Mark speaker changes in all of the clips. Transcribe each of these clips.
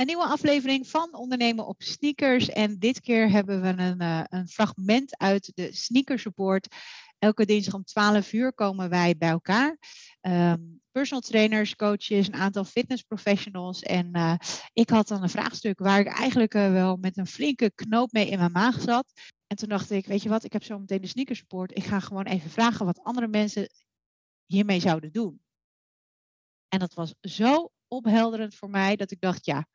Speaker 1: Een nieuwe aflevering van Ondernemen op Sneakers. En dit keer hebben we een, uh, een fragment uit de Sneaker Support. Elke dinsdag om 12 uur komen wij bij elkaar. Um, personal trainers, coaches, een aantal fitness professionals. En uh, ik had dan een vraagstuk waar ik eigenlijk uh, wel met een flinke knoop mee in mijn maag zat. En toen dacht ik, weet je wat, ik heb zo meteen de Sneaker Support. Ik ga gewoon even vragen wat andere mensen hiermee zouden doen. En dat was zo ophelderend voor mij dat ik dacht, ja,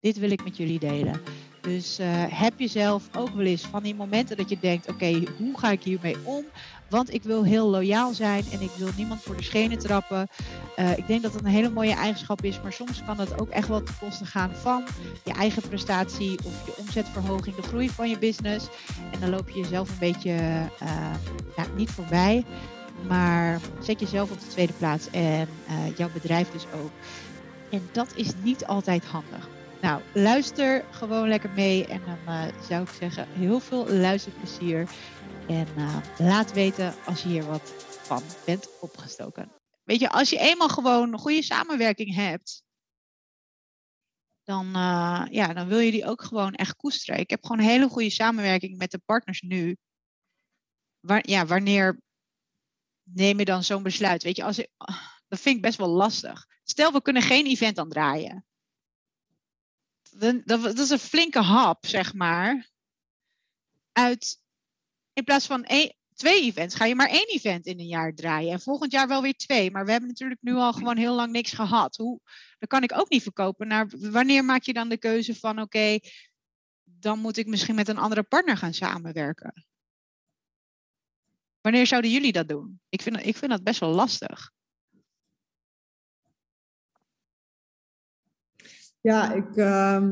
Speaker 1: dit wil ik met jullie delen. Dus uh, heb je zelf ook wel eens van die momenten dat je denkt: oké, hoe ga ik hiermee om? Want ik wil heel loyaal zijn en ik wil niemand voor de schenen trappen. Uh, ik denk dat dat een hele mooie eigenschap is, maar soms kan het ook echt wel ten koste gaan van je eigen prestatie of je omzetverhoging, de groei van je business. En dan loop je jezelf een beetje uh, ja, niet voorbij. Maar zet jezelf op de tweede plaats en jouw bedrijf dus ook. En dat is niet altijd handig. Nou, luister gewoon lekker mee. En dan uh, zou ik zeggen, heel veel luisterplezier. En uh, laat weten als je hier wat van bent opgestoken. Weet je, als je eenmaal gewoon een goede samenwerking hebt, dan, uh, ja, dan wil je die ook gewoon echt koesteren. Ik heb gewoon een hele goede samenwerking met de partners nu. Waar, ja, wanneer neem je dan zo'n besluit? Weet je, als je, dat vind ik best wel lastig. Stel, we kunnen geen event aan draaien dat, is een flinke hap, zeg maar. Uit, in plaats van twee events, ga je maar één event in een jaar draaien. En volgend jaar wel weer twee. Maar we hebben natuurlijk nu al gewoon heel lang niks gehad. Hoe, dat kan ik ook niet verkopen. Naar, wanneer maak je dan de keuze van oké, dan moet ik misschien met een andere partner gaan samenwerken? Wanneer zouden jullie dat doen? Ik vind, ik vind dat best wel lastig.
Speaker 2: Ja, ik uh,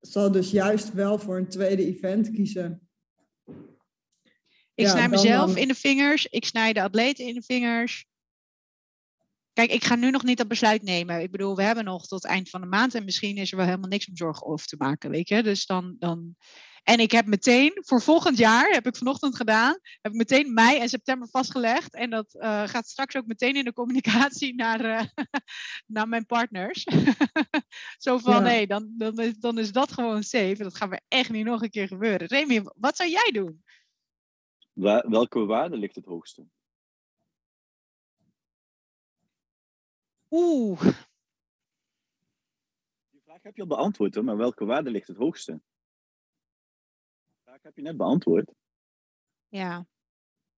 Speaker 2: zal dus juist wel voor een tweede event kiezen.
Speaker 1: Ik ja, snij mezelf dan... in de vingers, ik snij de atleten in de vingers. Kijk, ik ga nu nog niet dat besluit nemen. Ik bedoel, we hebben nog tot eind van de maand en misschien is er wel helemaal niks om zorgen over te maken, weet je. Dus dan, dan en ik heb meteen, voor volgend jaar, heb ik vanochtend gedaan, heb ik meteen mei en september vastgelegd. En dat uh, gaat straks ook meteen in de communicatie naar, uh, naar mijn partners. Zo van, ja. nee, dan, dan, is, dan is dat gewoon safe. Dat gaat we echt niet nog een keer gebeuren. Remy, wat zou jij doen?
Speaker 3: Welke waarde ligt het hoogste?
Speaker 1: Oeh.
Speaker 3: Die vraag heb je al beantwoord, hoor, maar welke waarde ligt het hoogste? heb je net beantwoord.
Speaker 1: Ja.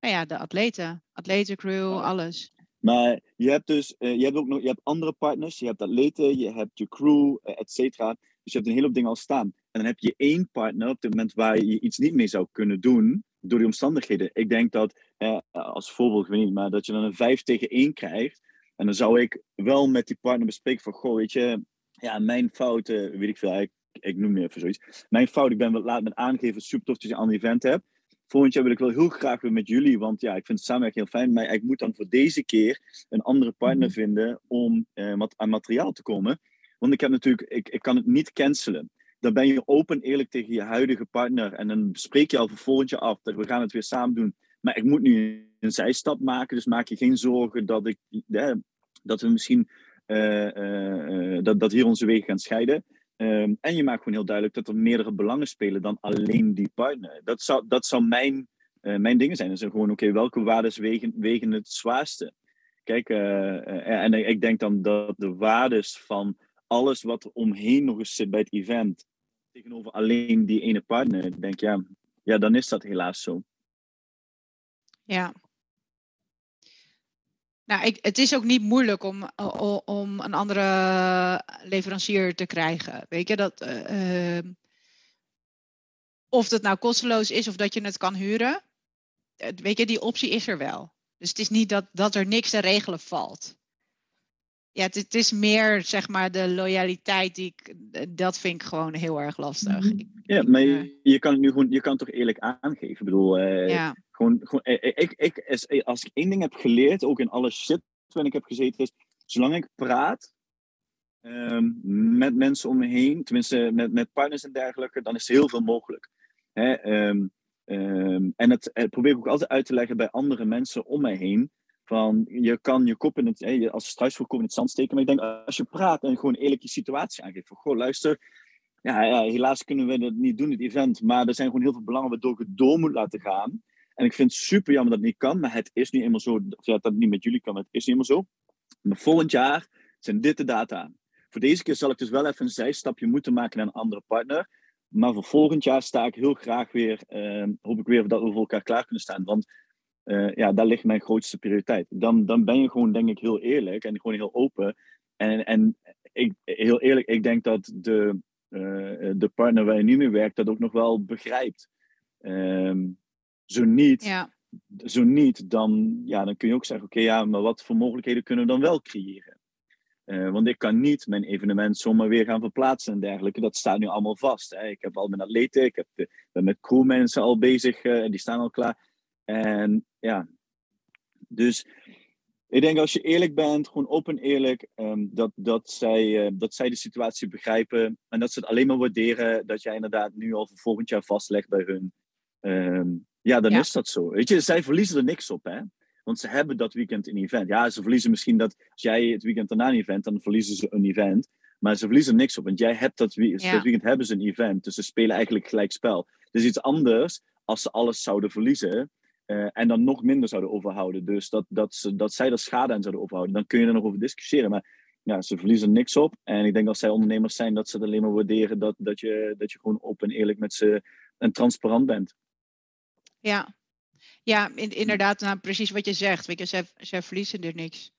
Speaker 1: Nou ja, de atleten. Atletencrew, oh. alles.
Speaker 3: Maar je hebt dus, uh, je hebt ook nog, je hebt andere partners, je hebt atleten, je hebt je crew, uh, et cetera. Dus je hebt een hele hoop dingen al staan. En dan heb je één partner op het moment waar je iets niet mee zou kunnen doen, door die omstandigheden. Ik denk dat, uh, als voorbeeld, ik weet niet, maar dat je dan een 5 tegen 1 krijgt. En dan zou ik wel met die partner bespreken van, goh, weet je, ja, mijn fouten, weet ik veel, ik ik noem me even zoiets. Mijn fout, ik ben wat laat met aangeven, super tof dat je een ander event hebt. Volgend jaar wil ik wel heel graag weer met jullie, want ja, ik vind het samenwerking heel fijn. Maar ik moet dan voor deze keer een andere partner mhm. vinden om eh, wat aan materiaal te komen. Want ik heb natuurlijk, ik, ik kan het niet cancelen. Dan ben je open eerlijk tegen je huidige partner. En dan spreek je al voor volgend jaar af dat we gaan het weer samen doen. Maar ik moet nu een zijstap maken, dus maak je geen zorgen dat, ik, eh, dat we misschien uh, dat, dat hier onze wegen gaan scheiden. Um, en je maakt gewoon heel duidelijk dat er meerdere belangen spelen dan alleen die partner. Dat zou, dat zou mijn, uh, mijn dingen zijn. Dus gewoon, oké, welke waarden wegen, wegen het zwaarste? Kijk, en ik denk dan dat de waardes van alles wat er omheen nog eens zit bij het event, tegenover alleen die ene partner, ik denk ja, ja, dan is dat helaas zo.
Speaker 1: Ja, nou, ik, het is ook niet moeilijk om, om een andere leverancier te krijgen. Weet je dat? Uh, of het nou kosteloos is of dat je het kan huren. Weet je, die optie is er wel. Dus het is niet dat, dat er niks te regelen valt. Ja, het, het is meer zeg maar de loyaliteit die ik. Dat vind ik gewoon heel erg lastig.
Speaker 3: Mhm. Ja, maar je, je kan het nu gewoon. Je kan het toch eerlijk aangeven. Ik bedoel, uh, ja. Gewoon, gewoon, eh, eh, ik, ik, eh, als ik één ding heb geleerd, ook in alle shit waarin ik heb gezeten, is zolang ik praat um, met mensen om me heen, tenminste met, met partners en dergelijke, dan is er heel veel mogelijk. Hè? Um, um, en het, het probeer ik ook altijd uit te leggen bij andere mensen om mij heen. Van je kan je kop in het, hey, als struisvogel in het zand steken. Maar ik denk, als je praat en gewoon eerlijk je situatie aangeeft. Van, goh, luister, ja, helaas kunnen we dat niet doen, het event. Maar er zijn gewoon heel veel belangen waardoor ik het door moet laten gaan. En ik vind het super jammer dat het niet kan. Maar het is nu eenmaal zo, dat het niet met jullie kan, het is nu eenmaal zo. Maar volgend jaar zijn dit de data. Voor deze keer zal ik dus wel even een zijstapje moeten maken naar een andere partner. Maar voor volgend jaar sta ik heel graag weer, uh, hoop ik weer dat we voor elkaar klaar kunnen staan. Want uh, ja, daar ligt mijn grootste prioriteit. Dan, dan ben je gewoon, denk ik, heel eerlijk en gewoon heel open. En, en ik, heel eerlijk, ik denk dat de, uh, de partner waar je nu mee werkt dat ook nog wel begrijpt. Um, zo niet,
Speaker 1: ja.
Speaker 3: zo niet dan, ja, dan kun je ook zeggen: oké, okay, ja, maar wat voor mogelijkheden kunnen we dan wel creëren? Uh, want ik kan niet mijn evenement zomaar weer gaan verplaatsen en dergelijke. Dat staat nu allemaal vast. Hè. Ik heb al mijn atleten, ik heb de, ben met crewmensen al bezig, uh, die staan al klaar. En ja, dus ik denk als je eerlijk bent, gewoon open eerlijk, um, dat, dat, zij, uh, dat zij de situatie begrijpen en dat ze het alleen maar waarderen dat jij inderdaad nu al voor volgend jaar vastlegt bij hun. Um, ja, dan ja. is dat zo. Weet je, zij verliezen er niks op, hè. Want ze hebben dat weekend een event. Ja, ze verliezen misschien dat als jij het weekend daarna een event, dan verliezen ze een event. Maar ze verliezen niks op, want jij hebt dat, we ja. dat weekend hebben ze een event. Dus ze spelen eigenlijk gelijk spel. Dus iets anders als ze alles zouden verliezen. Uh, en dan nog minder zouden overhouden. Dus dat, dat, ze, dat zij er schade aan zouden overhouden. Dan kun je er nog over discussiëren. Maar ja, ze verliezen niks op. En ik denk dat zij ondernemers zijn, dat ze het alleen maar waarderen dat, dat, je, dat je gewoon open en eerlijk met ze en transparant bent.
Speaker 1: Ja, ja in, inderdaad, nou, precies wat je zegt. Weet je, zij, zij verliezen er niks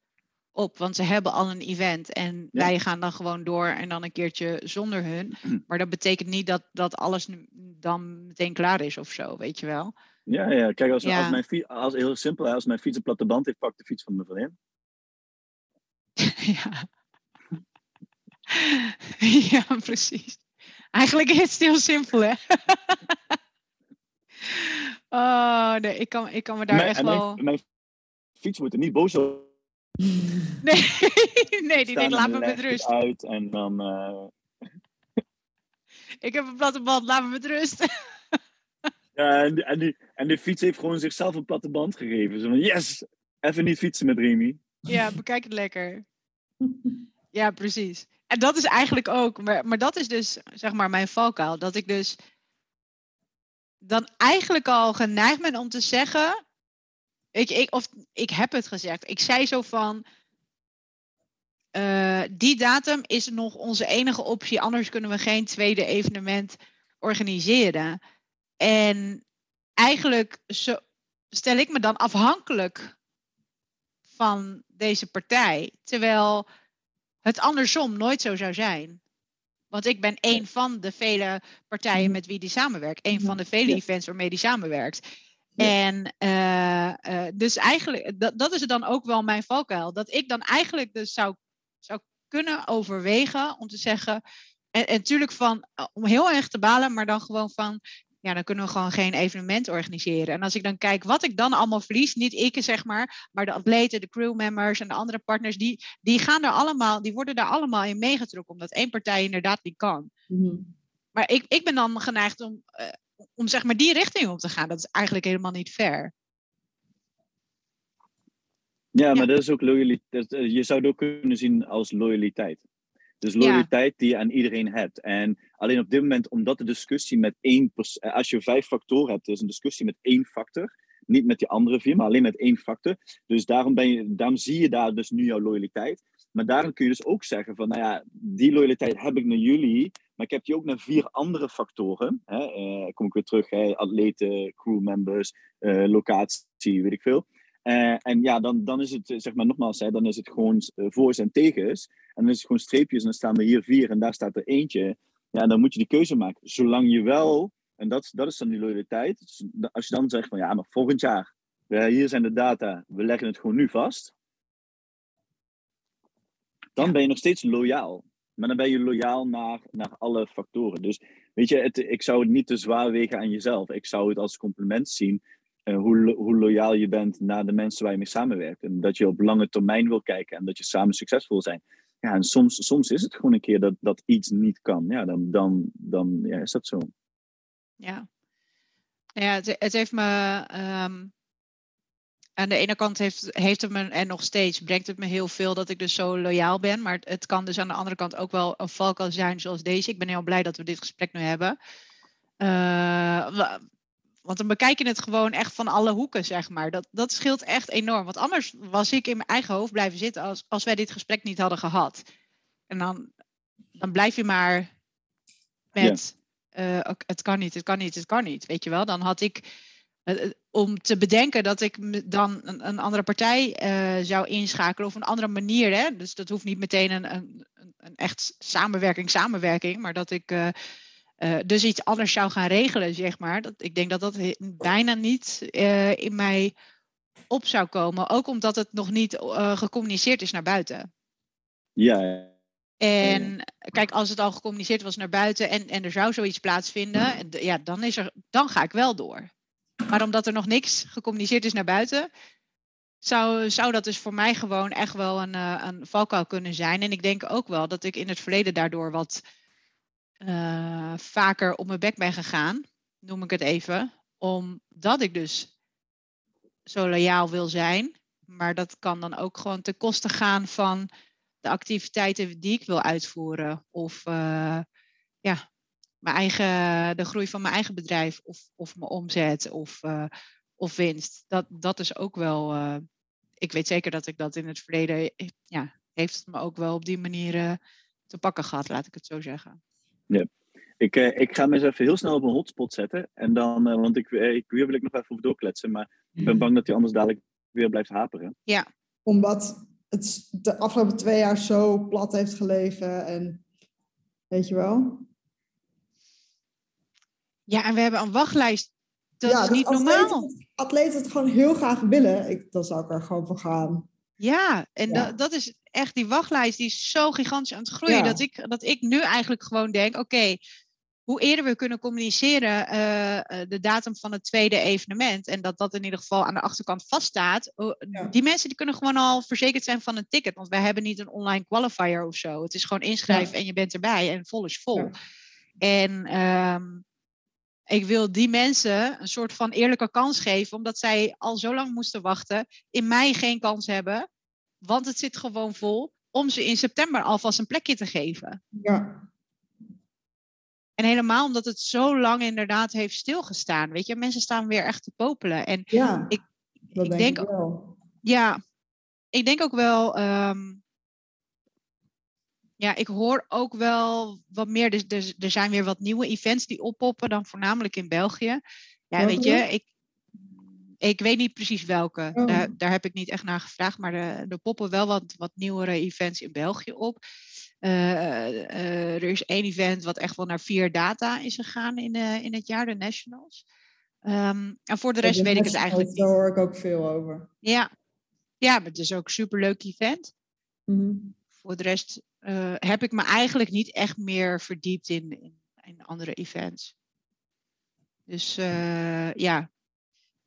Speaker 1: op, want ze hebben al een event en ja. wij gaan dan gewoon door en dan een keertje zonder hun. Maar dat betekent niet dat, dat alles dan meteen klaar is of zo, weet je wel.
Speaker 3: Ja, ja. kijk, als, ja. als mijn fiets, als, heel simpel, als mijn fiets een platte band heeft, pak de fiets van mijn vriendin.
Speaker 1: ja. ja, precies. Eigenlijk is het heel simpel, hè? oh, nee, ik kan, ik kan me daar
Speaker 3: mijn,
Speaker 1: echt
Speaker 3: mijn,
Speaker 1: wel...
Speaker 3: Mijn fiets moet er niet boos op.
Speaker 1: Nee, nee die denkt, laat me met rust.
Speaker 3: uit en dan... Uh...
Speaker 1: ik heb een platte band, laat me met rust.
Speaker 3: Ja, en, en, die, en die fiets heeft gewoon zichzelf een platte band gegeven. Zo van, yes, even niet fietsen met Remy.
Speaker 1: Ja, bekijk het lekker. Ja, precies. En dat is eigenlijk ook, maar, maar dat is dus zeg maar mijn valkuil. Dat ik dus dan eigenlijk al geneigd ben om te zeggen. Ik, of ik heb het gezegd. Ik zei zo van. Uh, die datum is nog onze enige optie, anders kunnen we geen tweede evenement organiseren. En eigenlijk zo, stel ik me dan afhankelijk van deze partij, terwijl het andersom nooit zo zou zijn. Want ik ben een van de vele partijen met wie die samenwerkt. Een van de vele events waarmee die samenwerkt. En uh, uh, dus eigenlijk, dat, dat is dan ook wel mijn valkuil. Dat ik dan eigenlijk dus zou, zou kunnen overwegen om te zeggen. En, en natuurlijk van, om heel erg te balen, maar dan gewoon van ja, dan kunnen we gewoon geen evenement organiseren. En als ik dan kijk wat ik dan allemaal verlies, niet ik zeg maar, maar de atleten, de crewmembers en de andere partners, die, die gaan er allemaal, die worden daar allemaal in meegetrokken, omdat één partij inderdaad niet kan.
Speaker 2: Mm-hmm.
Speaker 1: Maar ik, ik ben dan geneigd om, uh, om zeg maar die richting op te gaan. Dat is eigenlijk helemaal niet fair.
Speaker 3: Ja, maar ja. dat is ook loyaliteit. Je zou het ook kunnen zien als loyaliteit. Dus loyaliteit ja. die je aan iedereen hebt. En alleen op dit moment, omdat de discussie met één eh, als je vijf factoren hebt, is een discussie met één factor. Niet met die andere vier, maar alleen met één factor. Dus daarom, ben je, daarom zie je daar dus nu jouw loyaliteit. Maar daarom kun je dus ook zeggen van, nou ja, die loyaliteit heb ik naar jullie, maar ik heb die ook naar vier andere factoren. Hè? Uh, kom ik weer terug, hè? atleten, crewmembers, uh, locatie, weet ik veel. Uh, en ja, dan, dan is het, zeg maar nogmaals, hè, dan is het gewoon uh, voor's en tegens. En dan is het gewoon streepjes en dan staan er hier vier en daar staat er eentje. Ja, en dan moet je die keuze maken. Zolang je wel, en dat, dat is dan die loyaliteit. Dus als je dan zegt van ja, maar volgend jaar, hier zijn de data, we leggen het gewoon nu vast. Dan ja. ben je nog steeds loyaal. Maar dan ben je loyaal naar, naar alle factoren. Dus weet je, het, ik zou het niet te zwaar wegen aan jezelf. Ik zou het als compliment zien. Uh, hoe, hoe loyaal je bent naar de mensen waar je mee samenwerkt. En dat je op lange termijn wil kijken en dat je samen succesvol zijn. Ja, en soms, soms is het gewoon een keer dat, dat iets niet kan. Ja, dan, dan, dan ja, is dat zo.
Speaker 1: Ja, ja het, heeft me. Um, aan de ene kant heeft, heeft het me, en nog steeds brengt het me heel veel dat ik dus zo loyaal ben. Maar het, kan dus aan de andere kant ook wel een valkuil zijn zoals deze. Ik ben heel blij dat we dit gesprek nu hebben. Uh, want dan bekijk je het gewoon echt van alle hoeken, zeg maar. Dat, dat scheelt echt enorm. Want anders was ik in mijn eigen hoofd blijven zitten als, als wij dit gesprek niet hadden gehad. En dan, dan blijf je maar met uh, het kan niet, het kan niet, het kan niet. Weet je wel, dan had ik uh, om te bedenken dat ik dan een, een andere partij uh, zou inschakelen of een andere manier. Hè? Dus dat hoeft niet meteen een, een, een echt samenwerking, samenwerking, maar dat ik uh, dus iets anders zou gaan regelen, zeg maar. Dat, ik denk dat dat bijna niet uh, in mij op zou komen. Ook omdat het nog niet uh, gecommuniceerd is naar buiten.
Speaker 3: Ja.
Speaker 1: En kijk, als het al gecommuniceerd was naar buiten en, en er zou zoiets plaatsvinden, ja, dan, is er, dan ga ik wel door. Maar omdat er nog niks gecommuniceerd is naar buiten, zou, zou dat dus voor mij gewoon echt wel een, een valkuil kunnen zijn. En ik denk ook wel dat ik in het verleden daardoor wat uh, vaker op mijn bek ben gegaan, noem ik het even, omdat ik dus zo loyaal wil zijn. Maar dat kan dan ook gewoon ten koste gaan van de activiteiten die ik wil uitvoeren. Of uh, ja, mijn eigen, de groei van mijn eigen bedrijf of, of mijn omzet of, uh, of winst. Dat, dat is ook wel. ik weet zeker dat ik dat in het verleden. Ja, heeft me ook wel op die manier te pakken gehad, laat ik het zo zeggen.
Speaker 3: Ja. Ik, uh, ik ga me eens even heel snel op een hotspot zetten. En dan, uh, want ik, uh, ik, hier wil ik nog even over doorkletsen. Maar ik ben bang dat hij anders dadelijk weer blijft haperen.
Speaker 1: Ja.
Speaker 2: Omdat het de afgelopen twee jaar zo plat heeft gelegen. En weet je wel?
Speaker 1: Ja, en we hebben een wachtlijst. Dat ja, is niet normaal.
Speaker 2: Atleten het gewoon heel graag willen, ik, dan zou ik er gewoon voor gaan.
Speaker 1: Ja, en ja. Dat, dat is echt die wachtlijst, die is zo gigantisch aan het groeien. Dat, ik, dat ik nu eigenlijk gewoon denk, oké, hoe eerder we kunnen communiceren uh, de datum van het tweede evenement. En dat dat in ieder geval aan de achterkant vaststaat. Ja. Die mensen die kunnen gewoon al verzekerd zijn van een ticket. Want wij hebben niet een online qualifier of zo. Het is gewoon inschrijven ja. en je bent erbij en vol is vol. En um, ik wil die mensen een soort van eerlijke kans geven, omdat zij al zo lang moesten wachten, in mei geen kans hebben, want het zit gewoon vol, om ze in september alvast een plekje te geven.
Speaker 2: Ja.
Speaker 1: En helemaal omdat het zo lang inderdaad heeft stilgestaan. Weet je, mensen staan weer echt te popelen. En
Speaker 2: ja,
Speaker 1: ik,
Speaker 2: dat
Speaker 1: ik
Speaker 2: denk, ik wel.
Speaker 1: Ja, ik denk ook wel. Um, ja, ik hoor ook wel wat meer. Dus, dus, er zijn weer wat nieuwe events die oppoppen, dan voornamelijk in België. Ja, weet je, ik, ik weet niet precies welke.
Speaker 2: Oh.
Speaker 1: Daar, daar heb ik niet echt naar gevraagd. Maar er, er poppen wel wat, wat nieuwere events in België op. Uh, uh, er is één event wat echt wel naar vier data is gegaan in, uh, in het jaar, de Nationals. Um, en voor de rest
Speaker 2: Ja,
Speaker 1: weet ik het eigenlijk
Speaker 2: Daar
Speaker 1: niet.
Speaker 2: hoor ik ook veel over.
Speaker 1: Ja. ja, maar het is ook een superleuk event.
Speaker 2: Mhm.
Speaker 1: Voor de rest uh, heb ik me eigenlijk niet echt meer verdiept in, in, in andere events. Dus uh, ja.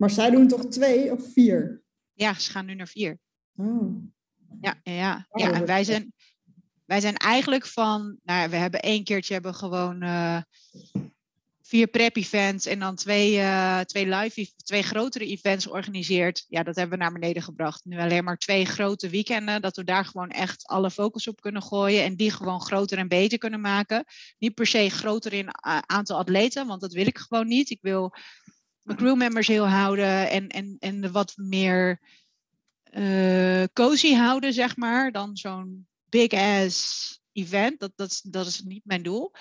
Speaker 2: Maar zij doen toch twee of vier?
Speaker 1: ja, ze gaan nu naar vier.
Speaker 2: Oh.
Speaker 1: Ja, ja, ja.
Speaker 2: Oh,
Speaker 1: ja en
Speaker 2: dat
Speaker 1: wij zijn, wij zijn eigenlijk van, nou we hebben één keertje hebben gewoon uh, vier prep-events en dan twee, uh, twee live, ev- twee grotere events georganiseerd. Ja, dat hebben we naar beneden gebracht. Nu alleen maar twee grote weekenden, dat we daar gewoon echt alle focus op kunnen gooien en die gewoon groter en beter kunnen maken. Niet per se groter in uh, aantal atleten, want dat wil ik gewoon niet. Ik wil crewmembers heel houden en, en, en wat meer uh, cozy houden, zeg maar, dan zo'n big ass event. Dat, dat, is- dat is niet mijn doel.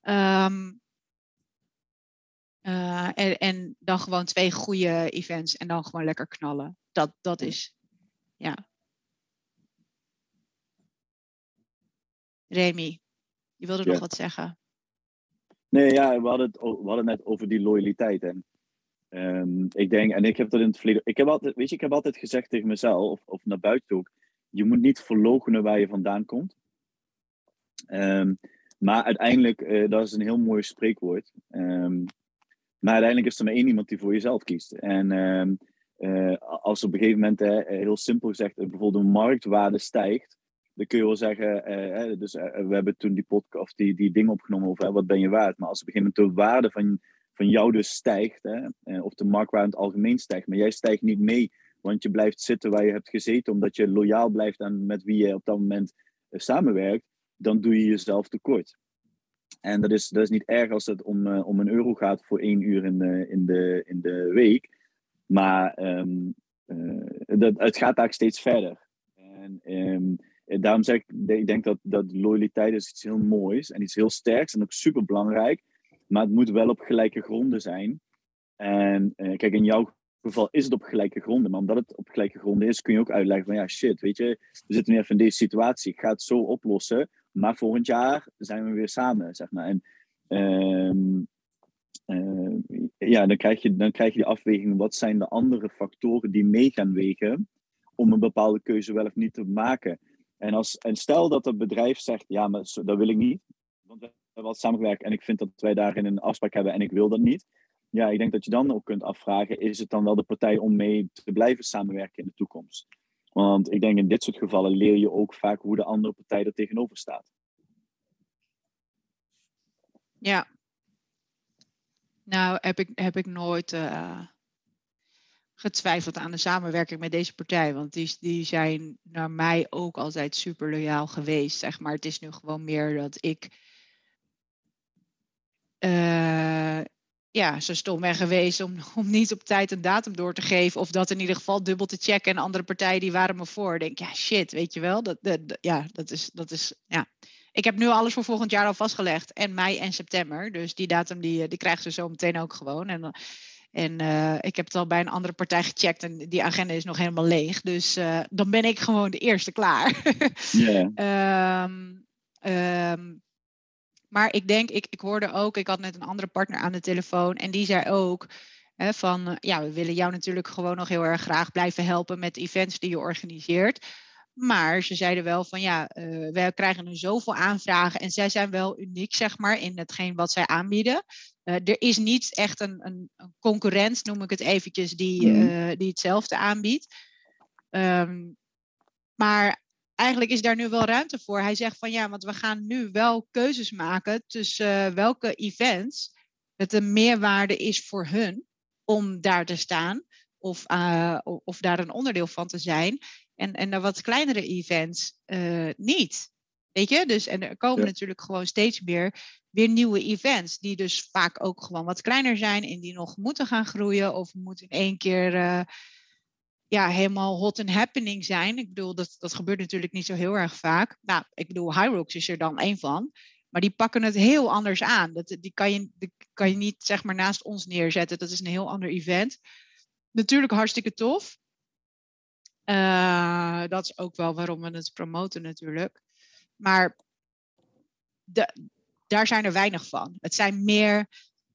Speaker 1: Ehm, uh, en, en dan gewoon twee goede events en dan gewoon lekker knallen. Dat, dat is, ja. Remy, je wilde
Speaker 3: Ja.
Speaker 1: nog wat zeggen?
Speaker 3: Nee, ja, we hadden het, we hadden het net over die loyaliteit. En ehm, ik denk, en ik heb dat in het verleden. Ik heb altijd, weet je, ik heb altijd gezegd tegen mezelf, of, of naar buiten ook. Je moet niet verloochenen waar je vandaan komt. Ehm, maar uiteindelijk, eh, dat is een heel mooi spreekwoord. Ehm, maar uiteindelijk is er maar één iemand die voor jezelf kiest. En eh, als op een gegeven moment, eh, heel simpel gezegd, bijvoorbeeld de marktwaarde stijgt, dan kun je wel zeggen, dus we hebben toen die podcast die, die dingen opgenomen over wat ben je waard. Maar als op een gegeven moment de waarde van, van jou dus stijgt, hè, eh, of de marktwaarde in het algemeen stijgt, maar jij stijgt niet mee want je blijft zitten waar je hebt gezeten, omdat je loyaal blijft aan met wie je op dat moment eh, samenwerkt, dan doe je jezelf tekort. En dat is, dat is niet erg als het om, uh, om een euro gaat voor één uur in de, in de, in de week. Maar uh, dat, het gaat eigenlijk steeds verder. En um, daarom zeg ik, ik denk dat, dat loyaliteit is iets heel moois en iets heel sterks en ook super belangrijk. Maar het moet wel op gelijke gronden zijn. En uh, kijk, in jouw geval is het op gelijke gronden. Maar omdat het op gelijke gronden is, kun je ook uitleggen van ja, shit, weet je, we zitten nu even in deze situatie. Ik ga het zo oplossen. Maar volgend jaar zijn we weer samen, zeg maar. En uh, uh, ja, dan krijg, je, dan krijg je die afweging. Wat zijn de andere factoren die mee gaan wegen om een bepaalde keuze wel of niet te maken? En, als, en stel dat het bedrijf zegt, ja, maar dat wil ik niet. Want wat samengewerkt en ik vind dat wij daarin een afspraak hebben en ik wil dat niet ja, ik denk dat je dan ook kunt afvragen, is het dan wel de partij om mee te blijven samenwerken in de toekomst? Want ik denk in dit soort gevallen leer je ook vaak hoe de andere partij er tegenover staat.
Speaker 1: Ja. Nou, heb ik, heb ik nooit uh, getwijfeld aan de samenwerking met deze partij. Want die, die zijn naar mij ook altijd super loyaal geweest. Zeg maar. Het is nu gewoon meer dat ik. Uh, ja, zo stom ben geweest om, om niet op tijd een datum door te geven. Of dat in ieder geval dubbel te checken. En andere partijen die waren me voor. Denk, ja, shit, weet je wel. Dat, dat, ja, dat is, dat is, ja. Ik heb nu alles voor volgend jaar al vastgelegd. En mei en september. Dus die datum die, die krijgen ze zo meteen ook gewoon. En, en uh, ik heb het al bij een andere partij gecheckt. En die agenda is nog helemaal leeg. Dus uh, dan ben ik gewoon de eerste klaar.
Speaker 3: Ja.
Speaker 1: um, um, maar ik denk, ik, ik hoorde ook, ik had net een andere partner aan de telefoon en die zei ook hè, van, uh, ja, we willen jou natuurlijk gewoon nog heel erg graag blijven helpen met events die je organiseert. Maar ze zeiden wel van ja, uh, wij krijgen nu zoveel aanvragen en zij zijn wel uniek, zeg maar, in hetgeen wat zij aanbieden. Uh, er is niet echt een, een, een, concurrent, noem ik het eventjes, die, mm. die hetzelfde aanbiedt. Um, maar eigenlijk is daar nu wel ruimte voor. Hij zegt van ja, want we gaan nu wel keuzes maken tussen uh, welke events het een meerwaarde is voor hun om daar te staan of, uh, of daar een onderdeel van te zijn. En, en de wat kleinere events uh, niet. Weet je? Dus, en er komen ja. natuurlijk gewoon steeds meer weer nieuwe events, die dus vaak ook gewoon wat kleiner zijn en die nog moeten gaan groeien of moeten in één keer ja, helemaal hot and happening zijn. Ik bedoel, dat, dat gebeurt natuurlijk niet zo heel erg vaak. Nou, ik bedoel, Hyrox is er dan één van. Maar die pakken het heel anders aan. Dat, die, kan je, die kan je niet zeg maar naast ons neerzetten. Dat is een heel ander event. Natuurlijk hartstikke tof. Uh, dat is ook wel waarom we het promoten natuurlijk. Maar de, daar zijn er weinig van. Het zijn meer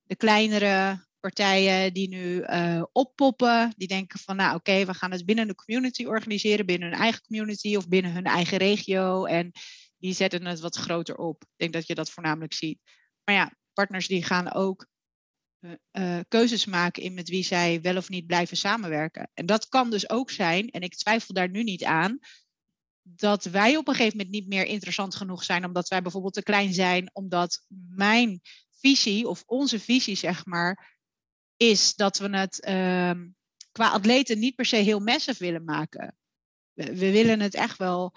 Speaker 1: de kleinere partijen die nu uh, oppoppen, die denken van nou oké, we gaan het binnen de community organiseren, binnen hun eigen community of binnen hun eigen regio. En die zetten het wat groter op. Ik denk dat je dat voornamelijk ziet. Maar ja, partners die gaan ook uh, uh, keuzes maken in met wie zij wel of niet blijven samenwerken. En dat kan dus ook zijn, en ik twijfel daar nu niet aan, dat wij op een gegeven moment niet meer interessant genoeg zijn, omdat wij bijvoorbeeld te klein zijn, omdat mijn visie of onze visie, zeg maar, is dat we het uh, qua atleten niet per se heel massive willen maken. We, we, willen het echt wel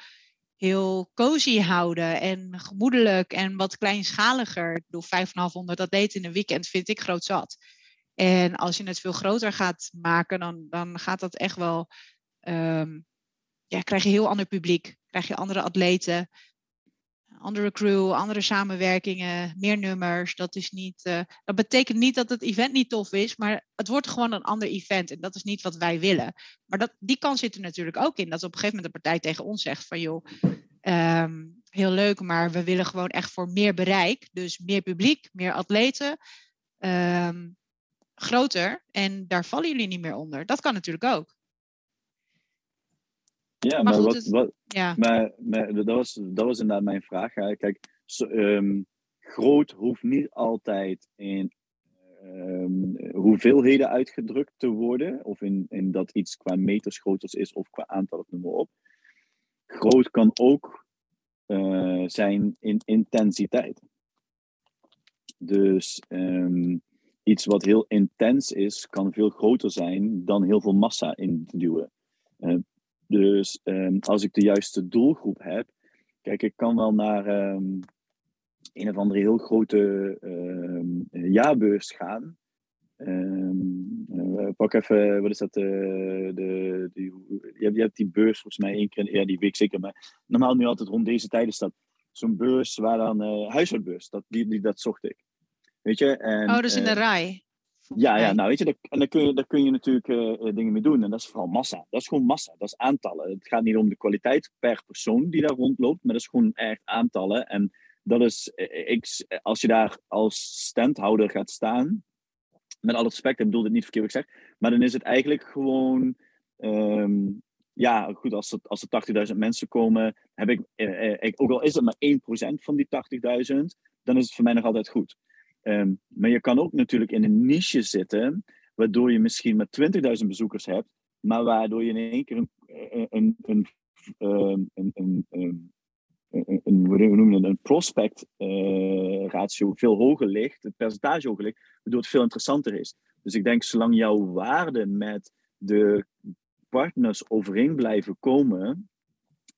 Speaker 1: heel cozy houden en gemoedelijk en wat kleinschaliger. Ik bedoel, 5,500 atleten in een weekend vind ik groot zat. En als je het veel groter gaat maken, dan, dan gaat dat echt wel. Um, ja, krijg je heel ander publiek. Krijg je andere atleten andere crew, andere samenwerkingen, meer nummers. Dat, is niet, uh, dat betekent niet dat het event niet tof is, maar het wordt gewoon een ander event. En dat is niet wat wij willen. Maar dat, die kans zit er natuurlijk ook in. Dat op een gegeven moment de partij tegen ons zegt van joh, um, heel leuk, maar we willen gewoon echt voor meer bereik. Dus meer publiek, meer atleten. Um, groter. En daar vallen jullie niet meer onder. Dat kan natuurlijk ook.
Speaker 3: Ja, maar, wat, wat, ja. Maar, maar, dat, was, dat was inderdaad mijn vraag. Hè. Kijk, so, um, groot hoeft niet altijd in um, hoeveelheden uitgedrukt te worden, of in, in dat iets qua meters groter is of qua aantal, noem maar op. Groot kan ook uh, zijn in intensiteit. Dus um, iets wat heel intens is, kan veel groter zijn dan heel veel massa induwen. Dus ehm, als ik de juiste doelgroep heb, kijk, ik kan wel naar ehm, een of andere heel grote ehm, jaarbeurs gaan. Uh, pak even, wat is dat? Uh, de, die, je, hebt, je hebt die beurs volgens mij één keer, ja, die week zeker, maar normaal nu altijd rond deze tijd is dat zo'n beurs waar dan, uh, huishoudbeurs, dat, die, die, dat zocht ik. Weet je? En,
Speaker 1: oh, dus in de rij.
Speaker 3: Ja, ja, nou weet je, en daar kun je, daar kun je natuurlijk uh, dingen mee doen. En dat is vooral massa. Dat is gewoon massa, dat is aantallen. Het gaat niet om de kwaliteit per persoon die daar rondloopt, maar dat is gewoon echt aantallen. En dat is, ik, als je daar als standhouder gaat staan, met alle respect, ik bedoel dit niet verkeerd wat ik zeg, maar dan is het eigenlijk gewoon, um, ja, goed, als er, als er 80.000 mensen komen, heb ik, eh, ik, ook al is het maar 1% van die 80.000, dan is het voor mij nog altijd goed. Um, maar je kan ook natuurlijk in een niche zitten, waardoor je misschien maar 20.000 bezoekers hebt, maar waardoor je in één keer een, een, een, een, een, een een, een, noemen een prospect uh, ratio veel hoger ligt, het percentage hoger ligt, waardoor het veel interessanter is. Dus ik denk, zolang jouw waarden met de partners overeen blijven komen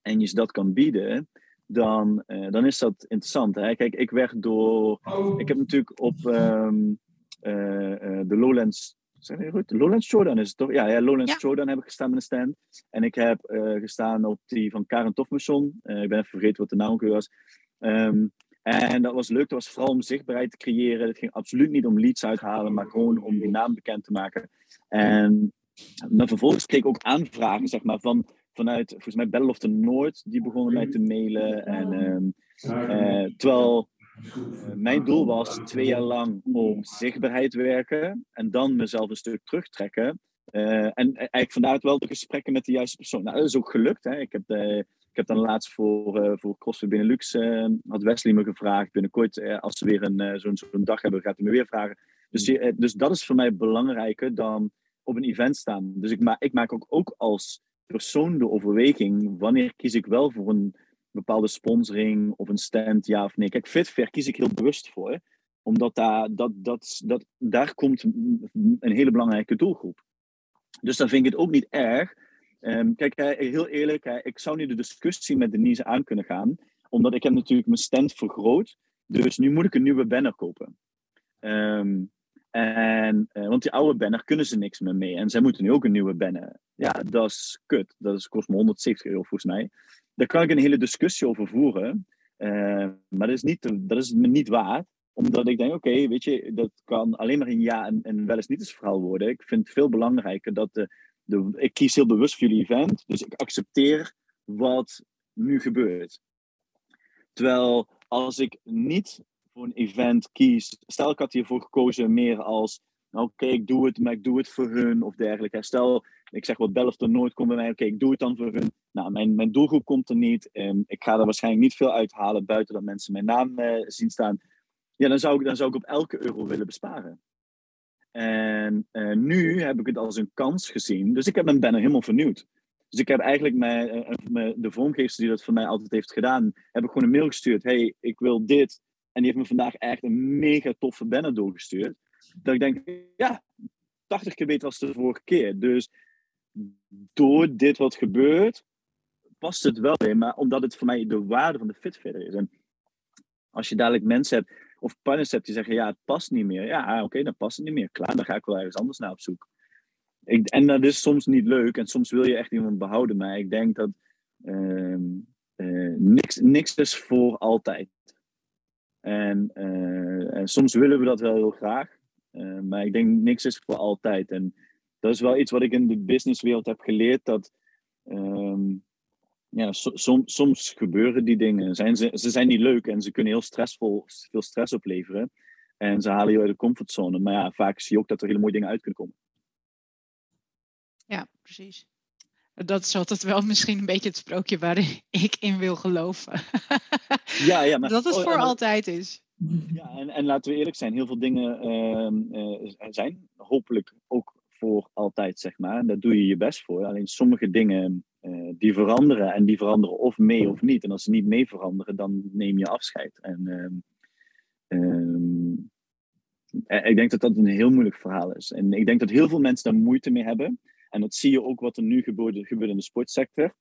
Speaker 3: en je ze dat kan bieden, dan, uh, dan is dat interessant. Hè? Kijk, ik werd door. Ik heb natuurlijk op um, uh, de Lowlands Zeg je goed? Lowlands Jordan is het toch? Ja, ja Lowlands ja. Jordan heb ik gestaan met een stand. En ik heb gestaan op die van Karen Tofmeson. Uh, ik ben even vergeten wat de naam was. Um, en dat was leuk. Dat was vooral om zichtbaarheid te creëren. Het ging absoluut niet om leads uithalen, maar gewoon om die naam bekend te maken. En maar vervolgens kreeg ik ook aanvragen, zeg maar, van, vanuit, volgens mij Battle of the Noord, die begonnen mij te mailen. En, um, uh, terwijl eh, mijn doel was twee jaar lang om zichtbaarheid werken en dan mezelf een stuk terugtrekken. Uh, en eigenlijk vandaar wel de gesprekken met de juiste persoon. Nou, dat is ook gelukt. Hè. Ik, heb, uh, ik heb dan laatst voor, uh, voor CrossFit Benelux, had Wesley me gevraagd. Binnenkort, als ze weer een, zo'n zo'n dag hebben, gaat hij me weer vragen. Dus, dus dat is voor mij belangrijker dan op een event staan. Dus ik, ma ik maak ook, ook als persoon de overweging, wanneer kies ik wel voor een bepaalde sponsoring of een stand, ja of nee. Kijk, Fitfair kies ik heel bewust voor, omdat daar, dat, dat, dat, daar komt een hele belangrijke doelgroep. Dus dan vind ik het ook niet erg. Um, kijk, heel eerlijk, ik zou nu de discussie met Denise aan kunnen gaan, omdat ik heb natuurlijk mijn stand vergroot, dus nu moet ik een nieuwe banner kopen. Um, en, uh, want die oude banner kunnen ze niks meer mee. En zij moeten nu ook een nieuwe banner. Ja, dat is kut. Dat is, kost me 170 euro volgens mij. Daar kan ik een hele discussie over voeren. Uh, maar dat is, niet, dat is me niet waard. Omdat ik denk, oké, weet je, dat kan alleen maar een ja en, en wel eens niet eens verhaal worden. Ik vind het veel belangrijker dat de, de, ik kies heel bewust voor jullie event. Dus ik accepteer wat nu gebeurt. Terwijl als ik niet voor een event kies, stel ik had hiervoor gekozen meer als, nou, oké, ik doe het, maar ik doe het voor hun of dergelijke. Stel, ik zeg wat, of er nooit komt bij mij, oké, ik doe het dan voor hun. Nou, mijn, mijn doelgroep komt er niet. Um, ik ga er waarschijnlijk niet veel uithalen buiten dat mensen mijn naam uh, zien staan. Ja, dan zou, ik, dan zou ik op elke euro willen besparen. En uh, nu heb ik het als een kans gezien. Dus ik heb mijn banner helemaal vernieuwd. Dus ik heb eigenlijk mijn, uh, de vormgever die dat voor mij altijd heeft gedaan, heb ik gewoon een mail gestuurd. hey, ik wil dit. En die heeft me vandaag echt een mega toffe banner doorgestuurd. Dat ik denk, ja, 80 keer beter als de vorige keer. Dus door dit wat gebeurt, past het wel in. Maar omdat het voor mij de waarde van de Fitfitter is. En als je dadelijk mensen hebt, of partners hebt die zeggen, ja, het past niet meer. Ja, oké, okay, dan past het niet meer. Klaar, dan ga ik wel ergens anders naar op zoek. Ik, en dat is soms niet leuk. En soms wil je echt iemand behouden. Maar ik denk dat uh, uh, niks, niks is voor altijd. En, uh, en, soms willen we dat wel heel graag. Uh, maar ik denk niks is voor altijd. En dat is wel iets wat ik in de businesswereld heb geleerd. Dat um, ja, so, som, soms gebeuren die dingen. Zijn ze, ze zijn niet leuk en ze kunnen heel stressvol, veel stress opleveren. En ze halen je uit de comfortzone. Maar ja, vaak zie je ook dat er hele mooie dingen uit kunnen komen.
Speaker 1: Ja, precies. Dat is altijd wel misschien een beetje het sprookje waar ik in wil geloven.
Speaker 3: Ja, ja, maar,
Speaker 1: dat het voor oh, altijd is.
Speaker 3: Ja, en, en laten we eerlijk zijn, heel veel dingen uh, uh, zijn hopelijk ook voor altijd, zeg maar. En daar doe je je best voor. Alleen sommige dingen uh, die veranderen en die veranderen of mee of niet. En als ze niet mee veranderen, dan neem je afscheid. En ehm, ehm, ik denk dat dat een heel moeilijk verhaal is. En ik denk dat heel veel mensen daar moeite mee hebben. En dat zie je ook wat er nu gebeurt, in de sportsector.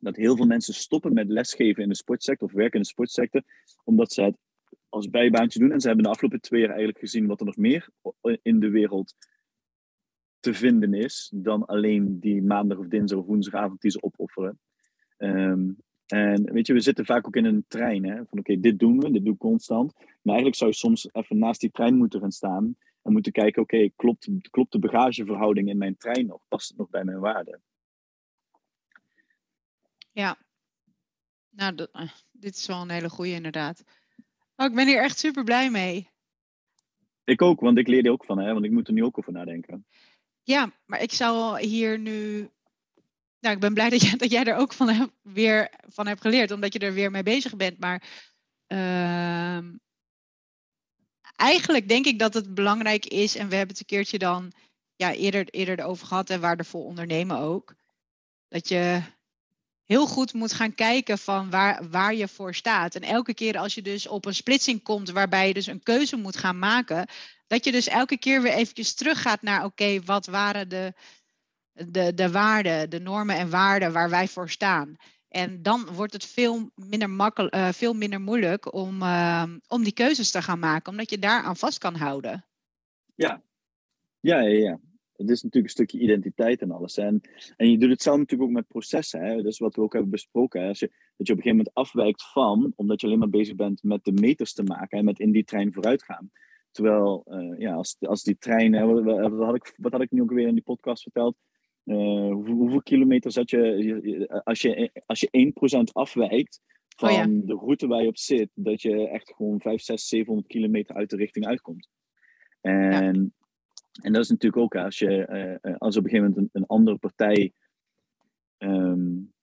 Speaker 3: Dat heel veel mensen stoppen met lesgeven in de sportsector of werken in de sportsector, omdat ze het als bijbaantje doen. En ze hebben de afgelopen twee jaar eigenlijk gezien wat er nog meer in de wereld te vinden is dan alleen die maandag of dinsdag of woensdagavond die ze opofferen. Ehm, en weet je, we zitten vaak ook in een trein. Hè? Van oké, dit doen we, dit doe ik constant. Maar eigenlijk zou je soms even naast die trein moeten gaan staan. En moeten kijken, oké, klopt, klopt de bagageverhouding in mijn trein nog? Past het nog bij mijn waarde?
Speaker 1: Ja. Nou, eh, dit is wel een hele goede inderdaad. Oh, ik ben hier echt super blij mee.
Speaker 3: Ik ook, want ik leer er ook van, hè? want ik moet er nu ook over nadenken.
Speaker 1: Ja, maar ik zou hier nu. Nou, ik ben blij dat jij, dat jij er ook van heb, weer van hebt geleerd, omdat je er weer mee bezig bent. Maar uh, eigenlijk denk ik dat het belangrijk is, en we hebben het een keertje dan ja, eerder, eerder erover gehad en waardevol ondernemen ook. Dat je heel goed moet gaan kijken van waar, waar je voor staat. En elke keer als je dus op een splitsing komt waarbij je dus een keuze moet gaan maken, dat je dus elke keer weer eventjes teruggaat naar oké, wat waren de, de, de waarden, de normen en waarden waar wij voor staan. En dan wordt het veel minder, makkel, uh, veel minder moeilijk om, uh, om die keuzes te gaan maken, omdat je daar aan vast kan houden.
Speaker 3: Ja, ja, ja. ja. Het is natuurlijk een stukje identiteit en alles. En, en je doet het zelf natuurlijk ook met processen. Hè? Dat is wat we ook hebben besproken. Hè? Als je, dat je op een gegeven moment afwijkt van, omdat je alleen maar bezig bent met de meters te maken en met in die trein vooruit gaan. Terwijl, uh, ja, als, als die trein, hè, wat, wat, had ik, wat had ik nu ook weer in die podcast verteld? Uh, hoeveel, kilometer je, als je, als je 1% afwijkt van oh ja. de route waar je op zit, dat je echt gewoon 5, 6, 700 kilometer uit de richting uitkomt. En, ja. en dat is natuurlijk ook als je, uh, als op een gegeven moment een, een andere partij um,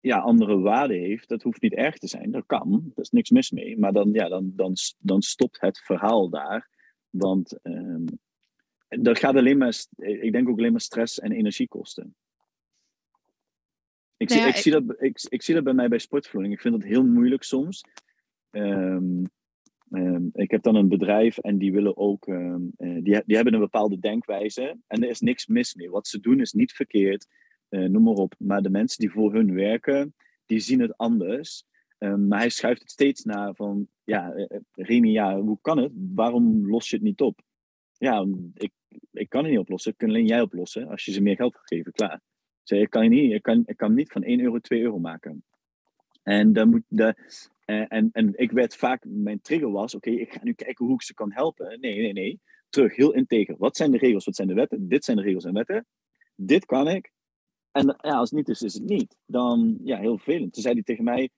Speaker 3: ja, andere waarde heeft, dat hoeft niet erg te zijn. Dat kan, daar is niks mis mee. Maar dan, ja, dan, dan, dan stopt het verhaal daar. Want um, dat gaat alleen maar, ik denk ook alleen maar stress en energie kosten. Ik, nou ja, zie, ik, ik, Zie dat, ik, ik zie dat bij mij bij sportvoeding. Ik vind dat heel moeilijk soms. Um, um, ik heb dan een bedrijf en die willen ook, um, die, die hebben een bepaalde denkwijze en er is niks mis mee. Wat ze doen is niet verkeerd, uh, noem maar op. Maar de mensen die voor hun werken, die zien het anders. maar hij schuift het steeds naar van, ja, uh, Remy, ja, hoe kan het? Waarom los je het niet op? Ja, ik, ik kan het niet oplossen. Dat kun alleen jij oplossen als je ze meer geld geven. Klaar. Zeg, ik, kan niet, ik, kan, ik kan niet van 1 euro 2 euro maken. En, dan moet de, en, en ik werd vaak, mijn trigger was, oké, ik ga nu kijken hoe ik ze kan helpen. Nee, nee, nee. Terug, heel integer. Wat zijn de regels, wat zijn de wetten? Dit zijn de regels en wetten. Dit kan ik. En ja, als het niet is, is het niet. Dan, ja, heel vervelend. Toen zei hij tegen mij,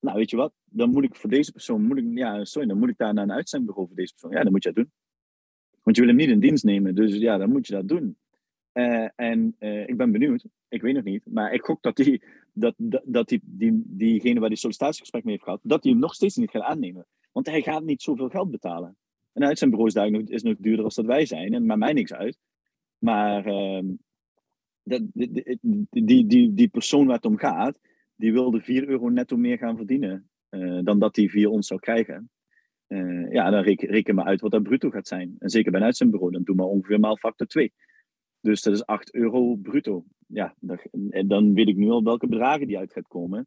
Speaker 3: nou, weet je wat? Dan moet ik voor deze persoon, moet ik, ja, sorry, dan moet ik daar naar een uitzendbureau voor deze persoon. Ja, dan moet je dat doen. Want je wil hem niet in dienst nemen, dus ja, dan moet je dat doen. Uh, en uh, ik ben benieuwd, ik weet nog niet, maar ik gok dat, die, dat, dat, die, die, diegene waar die sollicitatiegesprek mee heeft gehad, dat hij hem nog steeds niet gaat aannemen. Want hij gaat niet zoveel geld betalen. En uit zijn bureau is, daar nog, is nog duurder als dat wij zijn, en maakt mij niks uit. Maar uh, dat, die, die, die, die persoon waar het om gaat, die wilde 4 euro netto meer gaan verdienen uh, dan dat hij via ons zou krijgen. Uh, ja, dan reken, reken uit wat dat bruto gaat zijn. En zeker bij een uitzendbureau, dan doe maar ongeveer maal factor 2. Dus dat is 8 euro bruto. Ja, en dan weet ik nu al welke bedragen die uit gaat komen.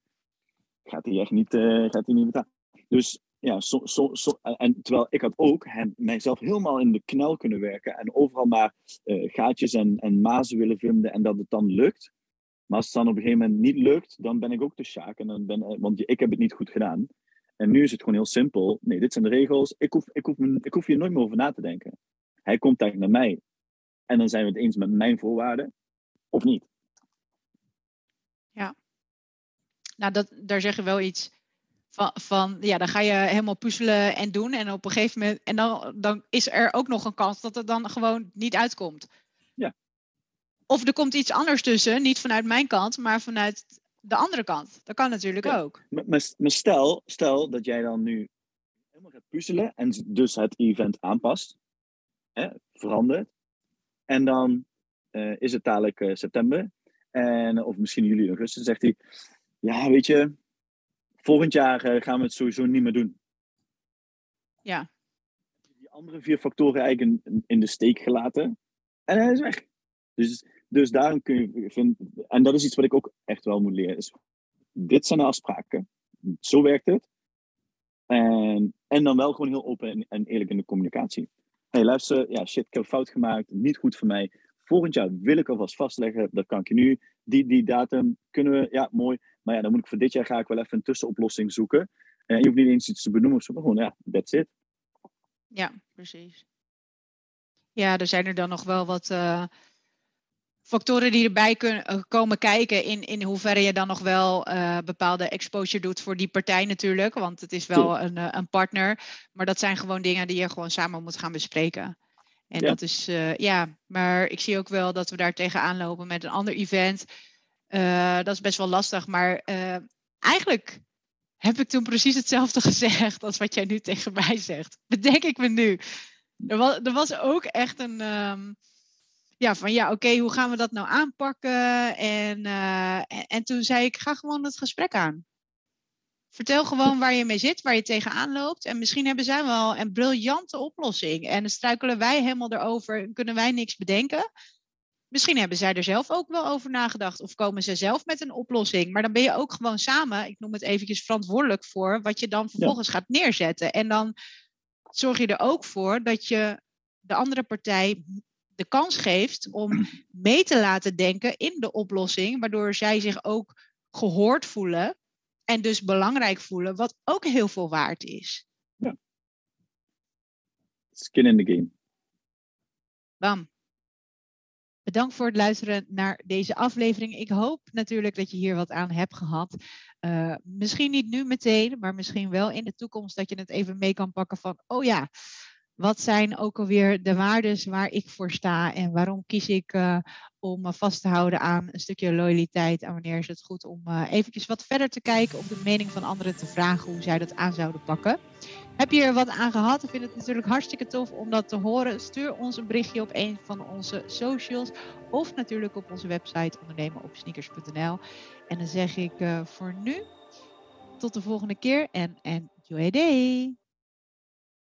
Speaker 3: Gaat hij echt niet, uh, gaat hij niet betalen. Dus ja, so, en terwijl ik had ook hem, mijzelf helemaal in de knel kunnen werken en overal maar gaatjes en, en mazen willen vinden en dat het dan lukt. Maar als het dan op een gegeven moment niet lukt, dan ben ik ook te sjaak. En dan ben, want ik heb het niet goed gedaan. En nu is het gewoon heel simpel. Nee, dit zijn de regels. Ik hoef, ik hoef, ik hoef hier nooit meer over na te denken. Hij komt eigenlijk naar mij. En dan zijn we het eens met mijn voorwaarden. Of niet.
Speaker 1: Ja. Nou, dat, daar zeg je wel iets van, van. Ja, dan ga je helemaal puzzelen en doen. En op een gegeven moment. En dan, dan is er ook nog een kans dat het dan gewoon niet uitkomt.
Speaker 3: Ja.
Speaker 1: Of er komt iets anders tussen. Niet vanuit mijn kant, maar vanuit de andere kant. Dat kan natuurlijk ja. ook.
Speaker 3: Maar, maar, stel, stel dat jij dan nu helemaal gaat puzzelen en dus het event aanpast, hè, verandert. En dan uh, is het dadelijk uh, september, en, of misschien juli, augustus, zegt hij, ja, weet je, volgend jaar uh, gaan we het sowieso niet meer doen.
Speaker 1: Ja.
Speaker 3: Die andere vier factoren eigenlijk in, in de steek gelaten. En hij is weg. Dus, dus daarom kun je vinden, en dat is iets wat ik ook echt wel moet leren, is dit zijn de afspraken. Zo werkt het. En, en dan wel gewoon heel open en, en eerlijk in de communicatie. Hey, luister, ja, shit, ik heb fout gemaakt, niet goed voor mij. Volgend jaar wil ik alvast vastleggen, dat kan ik nu. Die, die datum kunnen we, ja, mooi. Maar ja, dan moet ik voor dit jaar ga ik wel even een tussenoplossing zoeken. En je hoeft niet eens iets te benoemen, maar gewoon, ja, that's it.
Speaker 1: Ja, precies. Ja, er zijn er dan nog wel wat uh, factoren die erbij kunnen eh, komen kijken. In, in hoeverre je dan nog wel uh, bepaalde exposure doet voor die partij natuurlijk. Want het is wel een, een partner. Maar dat zijn gewoon dingen die je gewoon samen moet gaan bespreken. En ja. dat is, uh, ja, maar ik zie ook wel dat we daar tegenaan lopen met een ander event. Dat is best wel lastig, maar eigenlijk heb ik toen precies hetzelfde gezegd als wat jij nu tegen mij zegt. Bedenk ik me nu. Er was, er was ook echt een, um, ja, van ja, oké, okay, hoe gaan we dat nou aanpakken? En, en, en toen zei ik, ga gewoon het gesprek aan. Vertel gewoon waar je mee zit, waar je tegenaan loopt. En misschien hebben zij wel een briljante oplossing. En dan struikelen wij helemaal erover en kunnen wij niks bedenken. Misschien hebben zij er zelf ook wel over nagedacht. Of komen ze zelf met een oplossing. Maar dan ben je ook gewoon samen, ik noem het eventjes verantwoordelijk voor, wat je dan vervolgens ja. gaat neerzetten. En dan zorg je er ook voor dat je de andere partij de kans geeft om mee te laten denken in de oplossing. Waardoor zij zich ook gehoord voelen en dus belangrijk voelen, wat ook heel veel waard is.
Speaker 3: Ja. Skin in the game.
Speaker 1: Bam. Bedankt voor het luisteren naar deze aflevering. Ik hoop natuurlijk dat je hier wat aan hebt gehad. Uh, misschien niet nu meteen, maar misschien wel in de toekomst dat je het even mee kan pakken van, oh ja, wat zijn ook alweer de waarden waar ik voor sta en waarom kies ik uh, om vast te houden aan een stukje loyaliteit en wanneer is het goed om uh, eventjes wat verder te kijken of de mening van anderen te vragen hoe zij dat aan zouden pakken. Heb je er wat aan gehad? Ik vind het natuurlijk hartstikke tof om dat te horen. Stuur ons een berichtje op een van onze socials of natuurlijk op onze website ondernemenopsneakers.nl. En dan zeg ik uh, voor nu tot de volgende keer en enjoy a day!